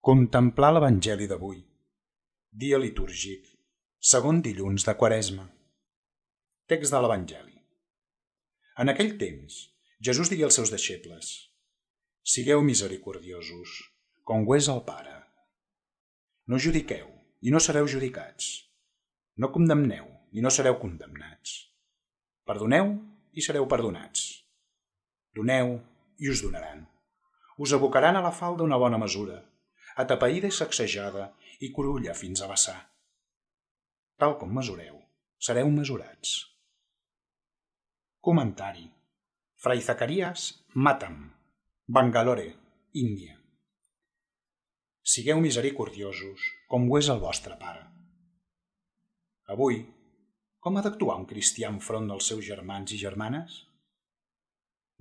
Contemplar l'Evangeli d'avui. Dia litúrgic. Segon dilluns de Quaresma. Text de l'Evangeli. En aquell temps, Jesús digué als seus deixebles Sigueu misericordiosos, com ho és el Pare. No judiqueu, i no sereu judicats. No condemneu, i no sereu condemnats. Perdoneu, i sereu perdonats. Doneu, i us donaran. Us abocaran a la falda una bona mesura, atapeïda i sacsejada i corulla fins a vessar. Tal com mesureu, sereu mesurats. Comentari. Fray Zacarias Matam, Bangalore, Índia. Sigueu misericordiosos, com ho és el vostre pare. Avui, com ha d'actuar un cristià enfront dels seus germans i germanes?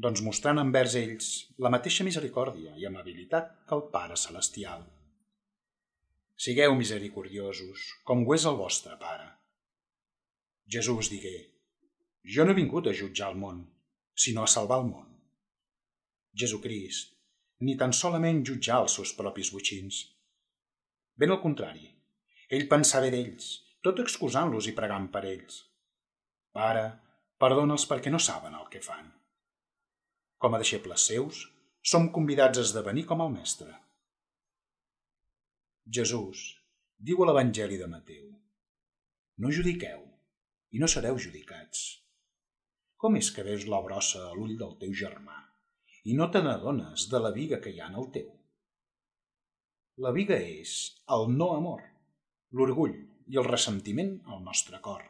Doncs mostrant envers ells la mateixa misericòrdia i amabilitat que el Pare Celestial. Sigueu misericordiosos, com ho és el vostre Pare. Jesús digué, jo no he vingut a jutjar el món, sinó a salvar el món. Jesucrist, ni tan solament jutjar els seus propis butxins. Ben al contrari, ell pensava d'ells, tot excusant-los i pregant per ells. Pare, perdona'ls perquè no saben el que fan. Com a deixebles seus, som convidats a esdevenir com el Mestre. Jesús diu a l'Evangeli de Mateu No judiqueu i no sereu judicats. Com és que veus la brossa a l'ull del teu germà i no te n'adones de la viga que hi ha en el teu? La viga és el no amor, l'orgull i el ressentiment al nostre cor.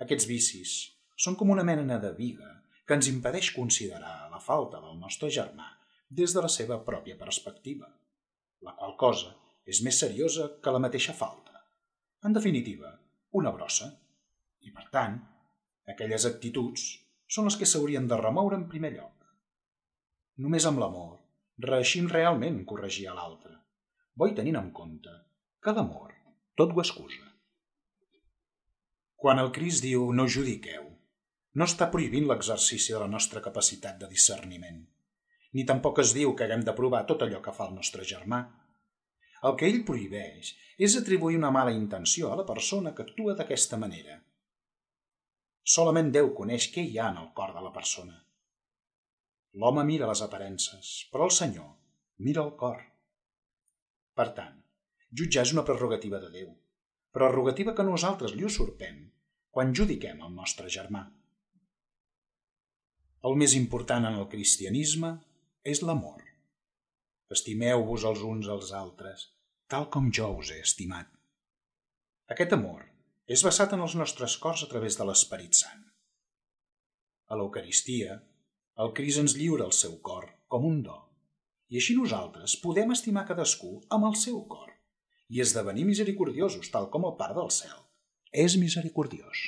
Aquests vicis són com una mena de viga que ens impedeix considerar la falta del nostre germà des de la seva pròpia perspectiva la qual cosa és més seriosa que la mateixa falta. En definitiva, una brossa. I, per tant, aquelles actituds són les que s'haurien de remoure en primer lloc. Només amb l'amor reeixim realment corregir a l'altre, bo tenint en compte que l'amor tot ho excusa. Quan el Crist diu no judiqueu, no està prohibint l'exercici de la nostra capacitat de discerniment ni tampoc es diu que haguem de provar tot allò que fa el nostre germà. El que ell prohibeix és atribuir una mala intenció a la persona que actua d'aquesta manera. Solament Déu coneix què hi ha en el cor de la persona. L'home mira les aparences, però el Senyor mira el cor. Per tant, jutjar és una prerrogativa de Déu, prerrogativa que nosaltres li usurpem quan judiquem el nostre germà. El més important en el cristianisme és l'amor. Estimeu-vos els uns als altres, tal com jo us he estimat. Aquest amor és basat en els nostres cors a través de l'Esperit Sant. A l'Eucaristia, el Cris ens lliura el seu cor com un do, i així nosaltres podem estimar cadascú amb el seu cor i esdevenir misericordiosos tal com el Pare del Cel és misericordiós.